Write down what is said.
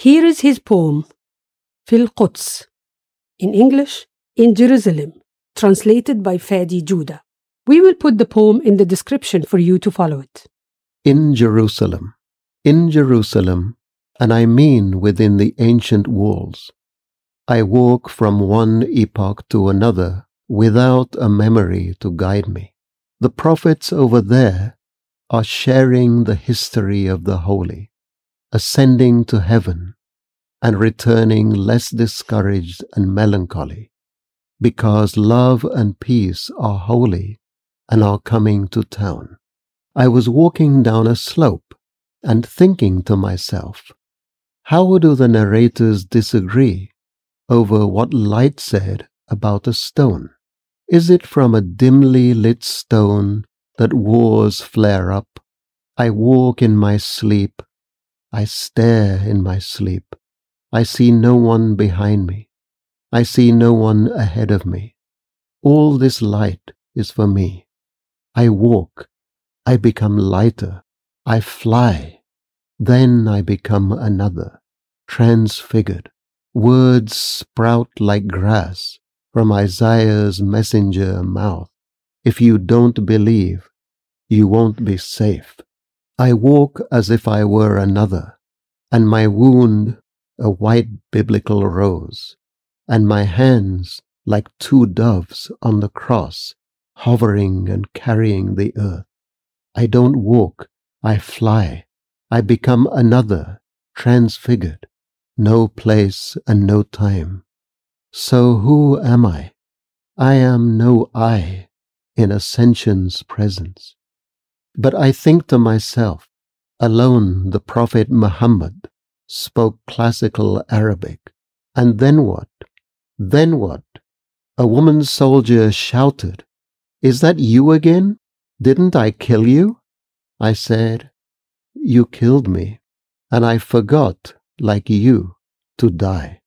Here is his poem, Fil Quds, in English, in Jerusalem, translated by Fady Joudah. We will put the poem in the description for you to follow it. In Jerusalem, in Jerusalem, and I mean within the ancient walls, I walk from one epoch to another without a memory to guide me. The prophets over there are sharing the history of the holy, ascending to heaven and returning less discouraged and melancholy, because love and peace are holy and are coming to town. I was walking down a slope and thinking to myself, how do the narrators disagree over what light said about a stone? Is it from a dimly lit stone that wars flare up? I walk in my sleep. I stare in my sleep. I see no one behind me. I see no one ahead of me. All this light is for me. I walk. I become lighter. I fly. Then I become another, transfigured. Words sprout like grass from Isaiah's messenger mouth. If you don't believe, you won't be safe. I walk as if I were another, and my wound a white biblical rose, and my hands like two doves on the cross, hovering and carrying the earth. I don't walk, I fly. I become another, transfigured, no place and no time. So who am I? I am no I in ascension's presence. But I think to myself, alone the Prophet Muhammad spoke classical Arabic. And then what? Then what? A woman soldier shouted, Is that you again? Didn't I kill you? I said, You killed me, and I forgot, like you, to die.